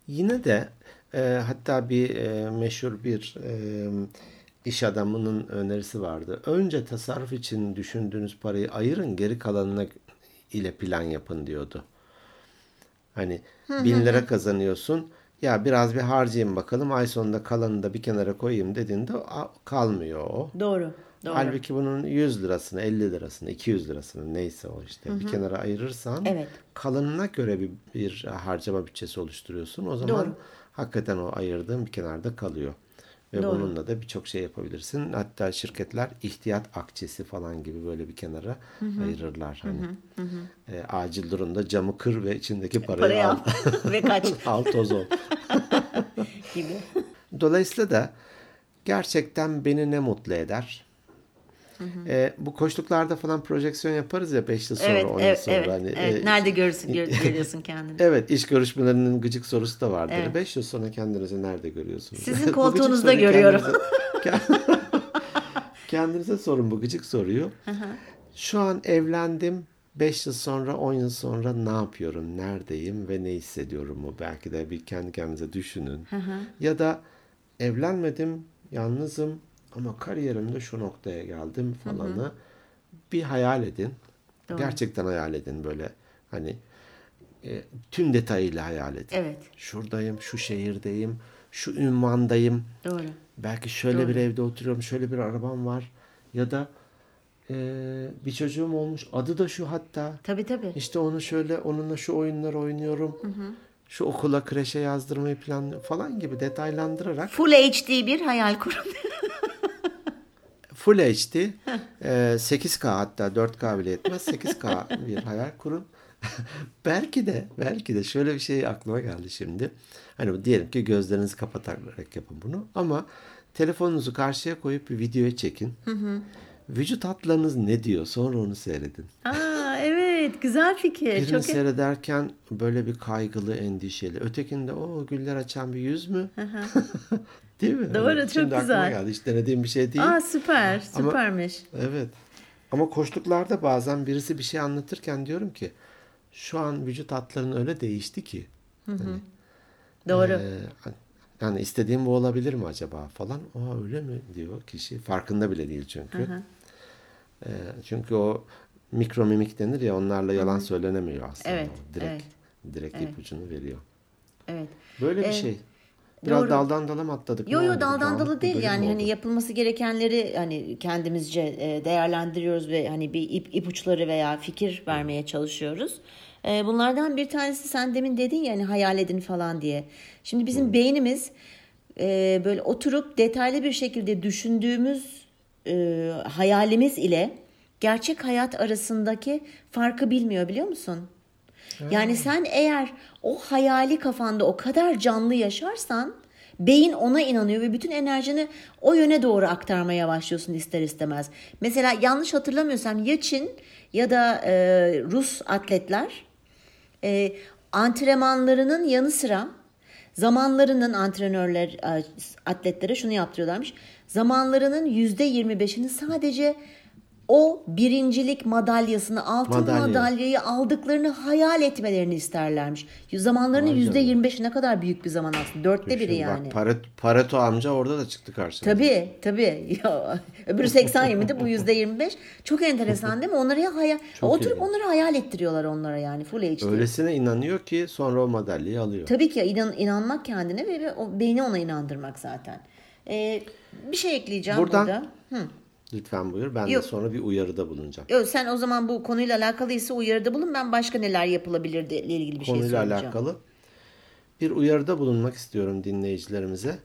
Yine de e, hatta bir e, meşhur bir e, iş adamının önerisi vardı. Önce tasarruf için düşündüğünüz parayı ayırın, geri kalanına ile plan yapın diyordu. Hani bin lira kazanıyorsun. Ya biraz bir harcayayım bakalım. Ay sonunda kalanını da bir kenara koyayım dediğinde kalmıyor o. Doğru. Doğru. Halbuki bunun 100 lirasını, 50 lirasını, 200 lirasını neyse o işte bir kenara ayırırsan Evet. kalanına göre bir, bir harcama bütçesi oluşturuyorsun. O zaman Doğru. hakikaten o ayırdığın bir kenarda kalıyor. Ve Doğru. bununla da birçok şey yapabilirsin. Hatta şirketler ihtiyat akçesi falan gibi böyle bir kenara ayırırlar. Hani E, acil durumda camı kır ve içindeki parayı, Parayı al. al ve kaç al toz ol. gibi. Dolayısıyla da gerçekten beni ne mutlu eder? E, bu koştuklarda falan projeksiyon yaparız ya 5 yıl sonra, Evet, 10 yıl evet, sonra. evet. Hani, evet. e, Nerede görürsün, gör- görüyorsun kendini? Evet, iş görüşmelerinin gıcık sorusu da vardır. Evet. 5 yıl sonra kendinizi nerede görüyorsunuz? Sizin koltuğunuzda görüyorum. Kendinize, kendinize sorun bu gıcık soruyu. Şu an evlendim. 5 yıl sonra, 10 yıl sonra ne yapıyorum, neredeyim ve ne hissediyorum mu? Belki de bir kendi kendinize düşünün. Ya da evlenmedim, yalnızım ama kariyerimde şu noktaya geldim falanı bir hayal edin. Gerçekten hayal edin böyle hani e, tüm detayıyla hayal edin. Evet. Şuradayım, şu şehirdeyim, şu ünvandayım. Doğru. Belki şöyle bir evde oturuyorum, şöyle bir arabam var. Ya da e, bir çocuğum olmuş, adı da şu hatta. Tabii tabii. İşte onu şöyle, onunla şu oyunlar oynuyorum. Şu okula, kreşe yazdırmayı planlıyorum falan gibi detaylandırarak Full HD bir hayal kurun. Full HD, e, 8K hatta 4K bile yetmez. 8K bir hayal kurun. belki de, belki de şöyle bir şey aklıma geldi şimdi. Hani diyelim ki gözlerinizi kapatarak yapın bunu. Ama telefonunuzu karşıya koyup bir videoya çekin. Vücut hatlarınız ne diyor? Sonra onu seyredin. Aa evet güzel fikir. Birini Çok seyrederken böyle bir kaygılı, endişeli. Ötekinde o güller açan bir yüz mü? Değil mi? Doğru, Hani çok şimdi güzel. geldi. Hiç denediğim bir şey değil. Aa süper, Ama- süpermiş. Evet. Ama koştuklarda bazen birisi bir şey anlatırken diyorum ki şu an vücut hatların öyle değişti ki. Doğru. Ee, yani istediğim bu olabilir mi acaba falan. Aa öyle mi diyor kişi. Farkında bile değil çünkü. Ee, çünkü o mikro mimik denir ya onlarla yalan söylenemiyor aslında. Evet, O direkt evet. direkt Evet. ipucunu veriyor. evet. Böyle bir Ee, şey. Biraz Doğru. daldan dala mı atladık? Yo Ne yo oldu? daldan bir değil yani hani yapılması gerekenleri hani kendimizce e, değerlendiriyoruz ve hani bir ip, ipuçları veya fikir vermeye çalışıyoruz. E, Bunlardan bir tanesi sen demin dedin ya hani hayal edin falan diye. Şimdi bizim beynimiz e, böyle oturup detaylı bir şekilde düşündüğümüz hayalimiz ile gerçek hayat arasındaki farkı bilmiyor biliyor musun? Yani sen eğer o hayali kafanda o kadar canlı yaşarsan beyin ona inanıyor ve bütün enerjini o yöne doğru aktarmaya başlıyorsun ister istemez. Mesela yanlış hatırlamıyorsam ya Çin ya da e, Rus atletler e, antrenmanlarının yanı sıra zamanlarının antrenörler e, atletlere şunu yaptırıyorlarmış. Zamanlarının yüzde 25'ini sadece o birincilik madalyasını altın Madalya. madalyayı aldıklarını hayal etmelerini isterlermiş. Zamanlarının yüzde canına. %25'i ne kadar büyük bir zaman aslında. Dörtte biri yani. Bak Pareto, Pareto amca orada da çıktı karşımıza. Tabii tabii. Ya, öbürü 80 20'di bu yüzde 25. Çok enteresan değil mi? Onları ya hayal, Çok oturup ilginç. onları hayal ettiriyorlar onlara yani full HD. Öylesine inanıyor ki sonra o madalyayı alıyor. Tabii ki inan, inanmak kendine ve, ve o beyni ona inandırmak zaten. Ee, bir şey ekleyeceğim Buradan- burada. Hı. Lütfen buyur. Ben Yok. de sonra bir uyarıda bulunacağım. Yo, sen o zaman bu konuyla alakalıysa uyarıda bulun. Ben başka neler yapılabilir ile ilgili bir şey konuyla söyleyeceğim. alakalı bir uyarıda bulunmak istiyorum dinleyicilerimize.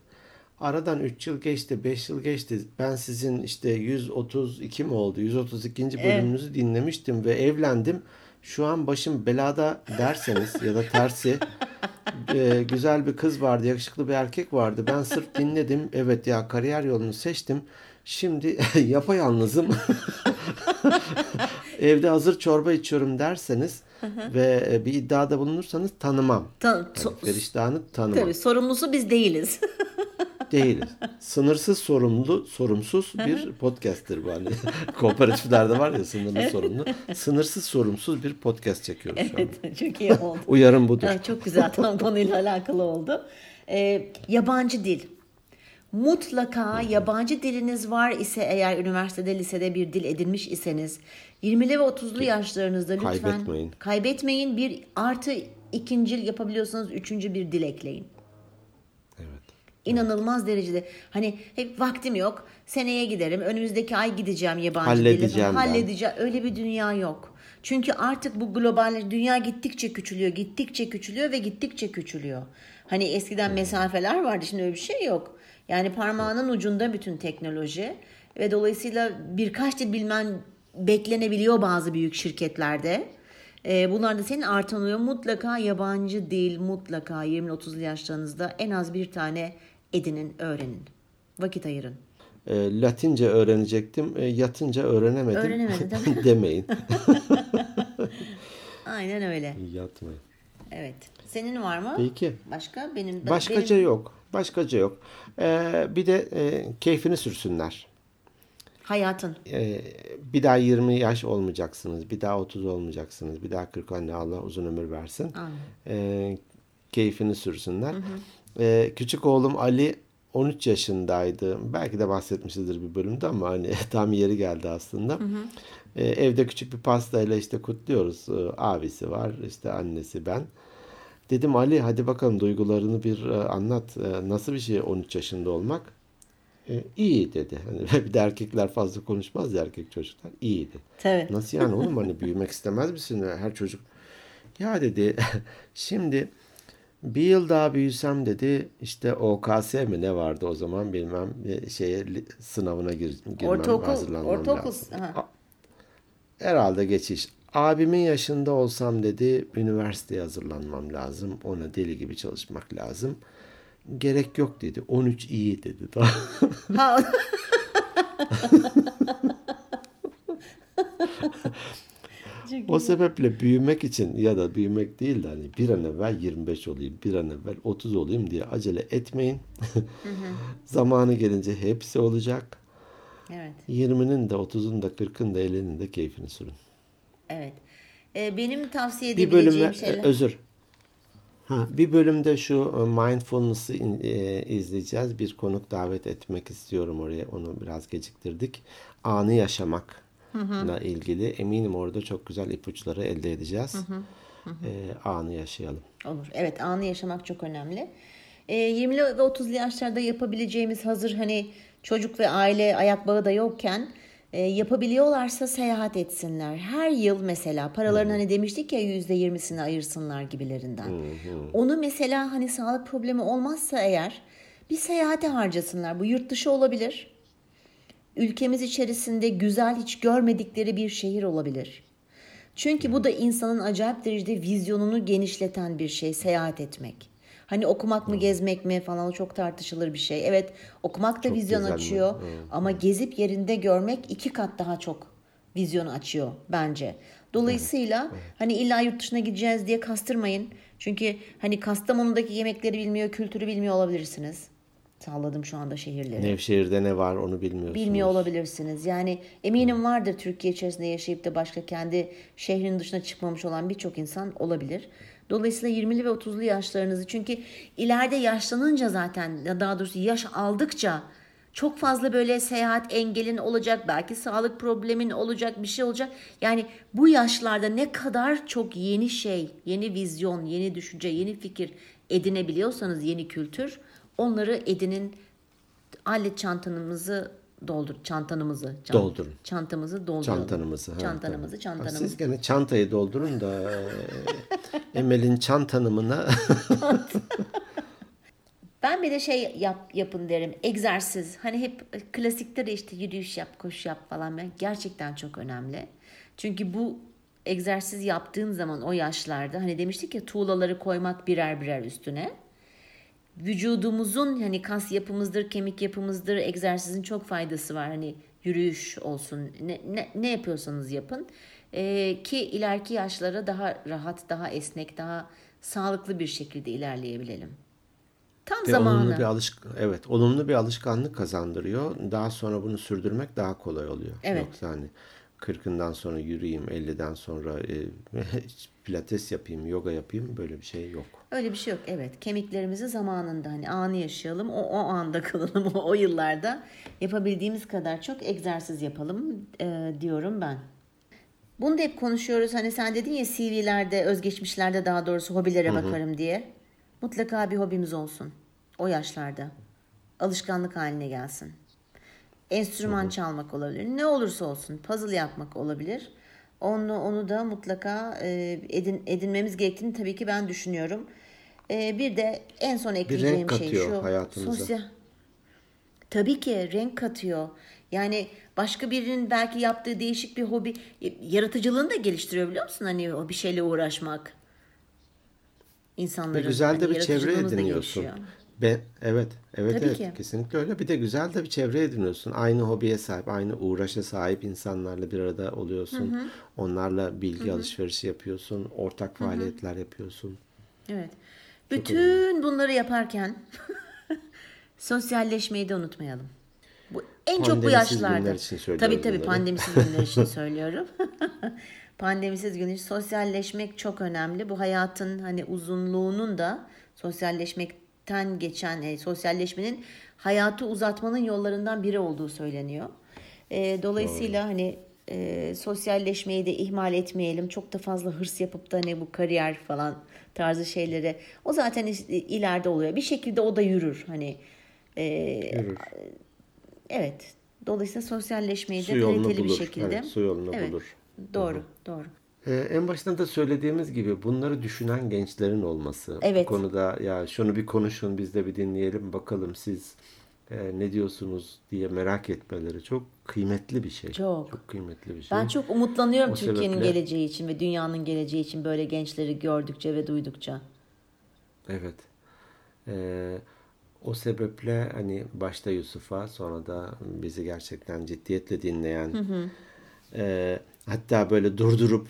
Aradan 3 yıl geçti, 5 yıl geçti. Ben sizin işte 132 mi oldu? 132. bölümünüzü dinlemiştim ve evlendim. Şu an başım belada derseniz ya da tersi e, güzel bir kız vardı, yakışıklı bir erkek vardı. Ben sırf dinledim. Evet ya kariyer yolunu seçtim. Şimdi yapayalnızım. Evde hazır çorba içiyorum derseniz ve e, bir iddiada bulunursanız tanımam. Ta- so- Feriştah'ını tanımam. tabii sorumlusu biz değiliz. Değiliz. Sınırsız sorumlu, sorumsuz bir podcast'tir bu hani. Kooperatiflerde var ya sınırlı sorumlu. Sınırsız sorumsuz bir podcast çekiyoruz şu an. evet, çok iyi oldu. Uyarım budur. Evet, çok güzel tam konuyla alakalı oldu. Ee, yabancı dil. Mutlaka yabancı diliniz var ise eğer üniversitede, lisede bir dil edinmiş iseniz 20'li ve 30'lu yaşlarınızda lütfen Kaybetmeyin. kaybetmeyin. Bir artı ikincil yapabiliyorsanız üçüncü bir dil ekleyin. Evet. İnanılmaz derecede. Hani hep vaktim yok. Seneye giderim. Önümüzdeki ay gideceğim yabancı Halledeceğim dili. Halledeceğim. Öyle bir dünya yok. Çünkü artık bu global dünya gittikçe küçülüyor, gittikçe küçülüyor ve gittikçe küçülüyor. Hani eskiden mesafeler vardı, şimdi öyle bir şey yok. Yani parmağının ucunda bütün teknoloji ve dolayısıyla birkaç dil bilmen beklenebiliyor bazı büyük şirketlerde. Ee, bunlar da senin artan oluyor. Mutlaka yabancı dil, mutlaka 20-30 yaşlarınızda en az bir tane edinin, öğrenin. Vakit ayırın. E, Latince öğrenecektim. e, yatınca öğrenemedim. Öğrenemedin, değil Demeyin. Aynen öyle. Yatmayın. Evet. Senin var mı? Peki. Başka? Benim Başkaca benim yok. Başkaca yok. E, bir de e, keyfini sürsünler. hayatın. Ee, bir daha 20 yaş olmayacaksınız. Bir daha 30 olmayacaksınız. Bir daha 40 anne Allah uzun ömür versin. Ee, keyfini sürsünler. Ee, küçük oğlum Ali 13 yaşındaydı. Belki de bahsetmişizdir bir bölümde ama hani tam yeri geldi aslında. Ee, evde küçük bir pastayla işte kutluyoruz. Ee, abisi var, işte annesi ben. Dedim Ali hadi bakalım duygularını bir e, anlat. E, nasıl bir şey 13 yaşında olmak? E, iyi dedi. Hani bir de erkekler fazla konuşmaz ya erkek çocuklar. İyiydi. Tabii. Nasıl yani oğlum hani büyümek istemez misin? Her çocuk. Ya dedi şimdi bir yıl daha büyüsem dedi işte OKS mi ne vardı o zaman bilmem e, şeye sınavına gir, girmem Ortaokul, hazırlanmam ortaokul. lazım. Aha. Herhalde geçiş. Abimin yaşında olsam dedi üniversiteye hazırlanmam lazım. Ona deli gibi çalışmak lazım. Gerek yok dedi. 13 iyi dedi. O sebeple büyümek için ya da büyümek değil de hani bir an evvel 25 olayım, bir an evvel 30 olayım diye acele etmeyin. Zamanı gelince hepsi olacak. evet. 20'nin de 30'un da 40'ın da 50'nin de keyfini sürün. Evet. Ee, benim tavsiye Bir edebileceğim bölümde şeyler. özür. Ha, bir bölümde şu e, mindfulness'ı in- e, izleyeceğiz. Bir konuk davet etmek istiyorum oraya. Onu biraz geciktirdik. Anı yaşamakla ilgili eminim orada çok güzel ipuçları elde edeceğiz. E, anı yaşayalım. Olur. Evet anı yaşamak çok önemli. E, 20'li ve 30'lu yaşlarda yapabileceğimiz hazır hani çocuk ve aile ayak bağı da yokken e, yapabiliyorlarsa seyahat etsinler. Her yıl mesela paraların hani demiştik ya %20'sini ayırsınlar gibilerinden. Onu mesela hani sağlık problemi olmazsa eğer bir seyahate harcasınlar. Bu yurt dışı olabilir. Ülkemiz içerisinde güzel hiç görmedikleri bir şehir olabilir. Çünkü bu da insanın acayip derecede vizyonunu genişleten bir şey seyahat etmek. Hani okumak mı gezmek mi falan o çok tartışılır bir şey. Evet okumak da Çok vizyon mi? açıyor Evet. ama gezip yerinde görmek iki kat daha çok vizyon açıyor bence. Dolayısıyla hani illa yurt dışına gideceğiz diye kastırmayın. Çünkü hani Kastamonu'daki yemekleri bilmiyor, kültürü bilmiyor olabilirsiniz. Salladım şu anda şehirleri. Nevşehir'de ne var onu bilmiyorsunuz. Bilmiyor olabilirsiniz. Yani eminim vardır Türkiye içerisinde yaşayıp da başka kendi şehrin dışına çıkmamış olan birçok insan olabilir. Dolayısıyla 20'li ve 30'lu yaşlarınızı çünkü ileride yaşlanınca zaten daha doğrusu yaş aldıkça çok fazla böyle seyahat engelin olacak, belki sağlık problemin olacak, bir şey olacak. Yani bu yaşlarda ne kadar çok yeni şey, yeni vizyon, yeni düşünce, yeni fikir edinebiliyorsanız, yeni kültür, onları edinin alet çantanımızı doldur çantanımızı çan- Doldurun. çantamızı doldurun Çantanımızı. ha, çantanımızı tabii. çantanımızı Siz gene çantayı doldurun da e, Emel'in çan tanımına ben bir de şey yap, yapın derim egzersiz hani hep klasikte de işte yürüyüş yap koşu yap falan ben gerçekten çok önemli çünkü bu egzersiz yaptığın zaman o yaşlarda hani demiştik ya tuğlaları koymak birer birer üstüne vücudumuzun hani kas yapımızdır, kemik yapımızdır, egzersizin çok faydası var. Hani yürüyüş olsun, ne, ne, ne yapıyorsanız yapın. Ee, ki ileriki yaşlara daha rahat, daha esnek, daha sağlıklı bir şekilde ilerleyebilelim. Tam Ve zamanı. olumlu bir alışk evet olumlu bir alışkanlık kazandırıyor. Daha sonra bunu sürdürmek daha kolay oluyor. Evet. Yoksa hani 40'ından sonra yürüyeyim, 50'den sonra e, pilates yapayım, yoga yapayım böyle bir şey yok. Öyle bir şey yok. Evet. Kemiklerimizi zamanında hani anı yaşayalım. O, o anda kalalım. O, o yıllarda yapabildiğimiz kadar çok egzersiz yapalım e, diyorum ben. Bunu da hep konuşuyoruz. Hani sen dedin ya CV'lerde, özgeçmişlerde daha doğrusu hobilere bakarım diye. Mutlaka bir hobimiz olsun. O yaşlarda. Alışkanlık haline gelsin. Enstrüman çalmak olabilir. Ne olursa olsun. Puzzle yapmak olabilir. Onu, onu da mutlaka e, edin, edinmemiz gerektiğini tabii ki ben düşünüyorum. E, bir de en son ekleyeceğim şey şu. hayatımıza. Sosyal, Tabii ki renk katıyor. Yani başka birinin belki yaptığı değişik bir hobi yaratıcılığını da geliştiriyor biliyor musun? Hani o bir şeyle uğraşmak. Ve İnsanların güzel de hani bir çevre ediniyorsun. Be, evet, evet, Tabii evet, ki. kesinlikle öyle. Bir de güzel de bir çevre ediniyorsun. Aynı hobiye sahip, aynı uğraşa sahip insanlarla bir arada oluyorsun. Onlarla bilgi alışverişi yapıyorsun, ortak faaliyetler yapıyorsun. Evet. Bütün bunları yaparken sosyalleşmeyi de unutmayalım. Bu en çok bu yaşlarda. için Tabii tabii bunları. pandemisiz günler için söylüyorum. pandemisiz günler için sosyalleşmek çok önemli. Bu hayatın hani uzunluğunun da sosyalleşmekten geçen e, sosyalleşmenin hayatı uzatmanın yollarından biri olduğu söyleniyor. E, dolayısıyla hani e, sosyalleşmeyi de ihmal etmeyelim. Çok da fazla hırs yapıp da hani bu kariyer falan tarzı şeylere o zaten ileride oluyor. Bir şekilde o da yürür hani. e, Yürür. Evet. Dolayısıyla sosyalleşmeyi de kaliteli bir şekilde. Evet, su yolunu Evet, bulur. Doğru, doğru. Ee, en başında da söylediğimiz gibi bunları düşünen gençlerin olması. Evet. Bu konuda ya şunu bir konuşun biz de bir dinleyelim bakalım siz e, ne diyorsunuz diye merak etmeleri çok kıymetli bir şey. Çok. kıymetli bir şey. Ben çok umutlanıyorum O Türkiye'nin sebeple- geleceği için ve dünyanın geleceği için böyle gençleri gördükçe ve duydukça. Evet. Ee, o sebeple hani başta Yusuf'a sonra da bizi gerçekten ciddiyetle dinleyen e, hatta böyle durdurup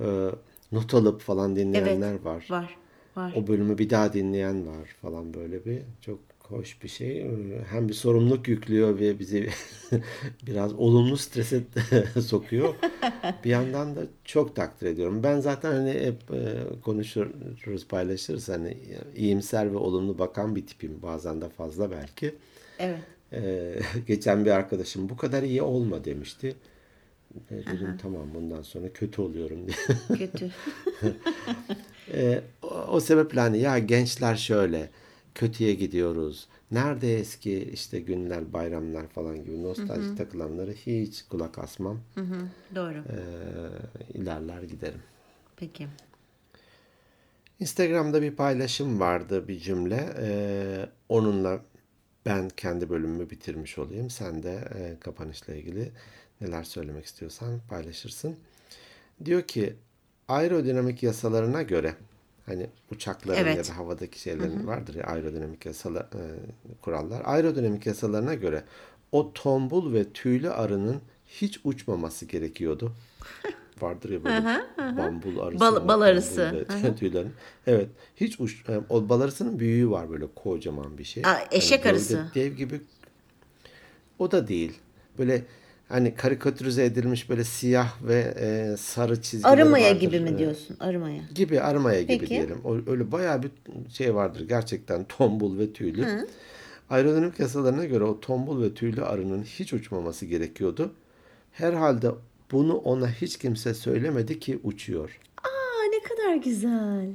e, not alıp falan dinleyenler var. Var, var. O bölümü bir daha dinleyen var falan böyle bir çok hoş bir şey. Hem bir sorumluluk yüklüyor ve bizi biraz olumlu strese sokuyor. Bir yandan da çok takdir ediyorum. Ben zaten hani hep e, konuşuruz, paylaşırız. Hani iyimser ve olumlu bakan bir tipim. Bazen de fazla belki. Evet. Ee, geçen bir arkadaşım bu kadar iyi olma demişti. E, Dedim tamam bundan sonra kötü oluyorum diye. Kötü. Ee, o, o sebeple hani ya gençler şöyle, kötüye gidiyoruz. Nerede eski işte günler, bayramlar falan gibi nostalji takılanları hiç kulak asmam. Hı hı, doğru. Ee, ilerler giderim. Peki. Instagram'da bir paylaşım vardı bir cümle. Ee, onunla ben kendi bölümümü bitirmiş olayım. Sen de e, kapanışla ilgili neler söylemek istiyorsan paylaşırsın. Diyor ki aerodinamik yasalarına göre hani uçakların Evet. ya da havadaki şeylerin vardır ya aerodinamik yasalar e, kurallar. Aerodinamik yasalarına göre o tombul ve tüylü arının hiç uçmaması gerekiyordu. Vardır ya böyle bambul arısı. Bal- bal arısı. tüylerin. Evet. Hiç uç, e, o bal arısının büyüğü var böyle kocaman bir şey. Aa, eşek gövde arısı. Dev gibi. O da değil. Böyle hani karikatürize edilmiş böyle siyah ve e, sarı çizgileri Arımaya vardır. gibi mi diyorsun? Arımaya. gibi armaya gibi Peki. diyelim. O, öyle bayağı bir şey vardır gerçekten tombul ve tüylü. Aerodinamik yasalarına göre o tombul ve tüylü arının hiç uçmaması gerekiyordu. Herhalde bunu ona hiç kimse söylemedi ki uçuyor. Aa ne kadar güzel.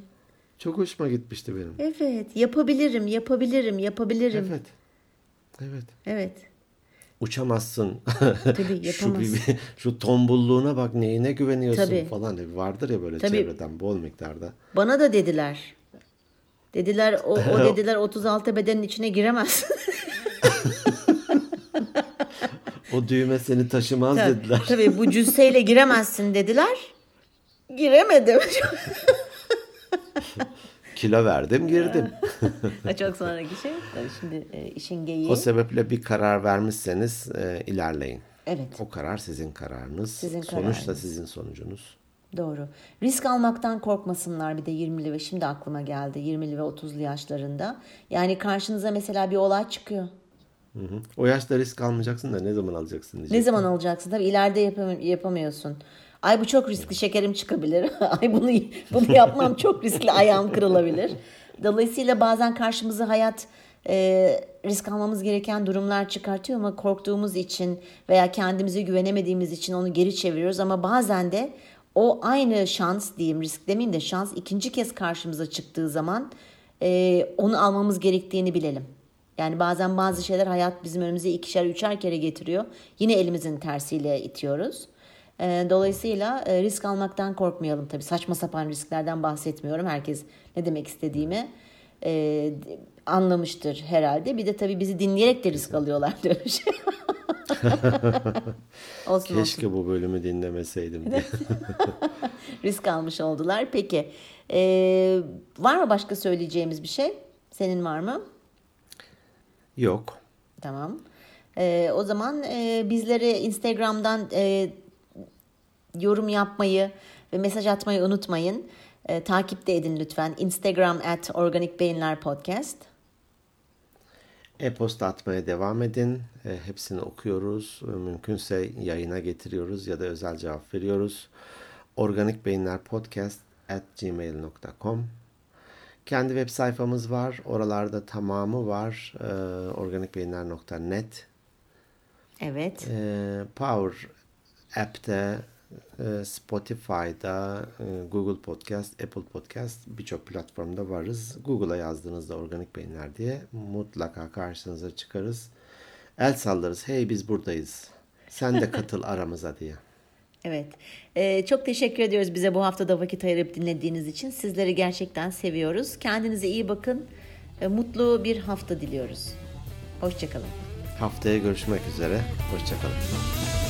Çok hoşuma gitmişti benim. Evet. Yapabilirim, yapabilirim, yapabilirim. Evet. Evet. Evet. Uçamazsın. Tabii, şu, yapamaz. bir- şu tombulluğuna bak neyine güveniyorsun Tabii. falan. Vardır ya böyle Tabii. çevreden bol miktarda. Bana da dediler. Dediler o, o dediler 36 bedenin içine giremezsin. O düğme seni taşımaz dediler. Tabii bu cüsseyle giremezsin dediler. Giremedim. Kilo verdim girdim. Çok sonraki şey. Şimdi e, işin geyiği. O sebeple bir karar vermişseniz e, ilerleyin. Evet. O karar sizin kararınız. Sizin Sonuç da kararınız. sizin sonucunuz. Doğru. Risk almaktan korkmasınlar bir de 20'li ve şimdi aklıma geldi 20'li ve 30'lu yaşlarında. Yani karşınıza mesela bir olay çıkıyor. Hı hı. O yaşta risk almayacaksın da ne zaman alacaksın diyecek. Ne zaman alacaksın? Tabii ileride yapam- yapamıyorsun. Ay bu çok riskli şekerim çıkabilir. Ay bunu bunu yapmam çok riskli ayağım kırılabilir. Dolayısıyla bazen karşımıza hayat e, risk almamız gereken durumlar çıkartıyor ama korktuğumuz için veya kendimize güvenemediğimiz için onu geri çeviriyoruz ama bazen de o aynı şans diyeyim risk demeyeyim de şans ikinci kez karşımıza çıktığı zaman e, onu almamız gerektiğini bilelim. Yani bazen bazı şeyler hayat bizim önümüze ikişer üçer kere getiriyor. Yine elimizin tersiyle itiyoruz. Ee, Dolayısıyla e, risk almaktan korkmayalım tabii. Saçma sapan risklerden bahsetmiyorum. Herkes ne demek istediğimi e, anlamıştır herhalde. Bir de tabii bizi dinleyerek de risk alıyorlar diyor şey. olsun olsun. Keşke bu bölümü dinlemeseydim diye. Risk almış oldular. Peki. Ee, var mı başka söyleyeceğimiz bir şey? Senin var mı? Yok. Tamam. Ee, o zaman e, bizlere Instagram'dan e, yorum yapmayı ve mesaj atmayı unutmayın. E, takipte edin lütfen. Instagram at Organik Beyinler Podcast. E-posta atmaya devam edin. E, hepsini okuyoruz. E, Mümkünse yayına getiriyoruz ya da özel cevap veriyoruz. Organik Beyinler Podcast at gmail.com Kendi web sayfamız var. Oralarda tamamı var. E, organikbeyinler.net Evet. e, Power App'te, Spotify'da, e, Google Podcast, Apple Podcast birçok platformda varız. Google'a yazdığınızda Organik Beyinler diye mutlaka karşınıza çıkarız. El sallarız. Hey biz buradayız. Sen de katıl aramıza diye. Evet. Ee, çok teşekkür ediyoruz bize bu haftada vakit ayırıp dinlediğiniz için. Sizleri gerçekten seviyoruz. Kendinize iyi bakın. Ee, mutlu bir hafta diliyoruz. Hoşçakalın. Haftaya görüşmek üzere. Hoşçakalın.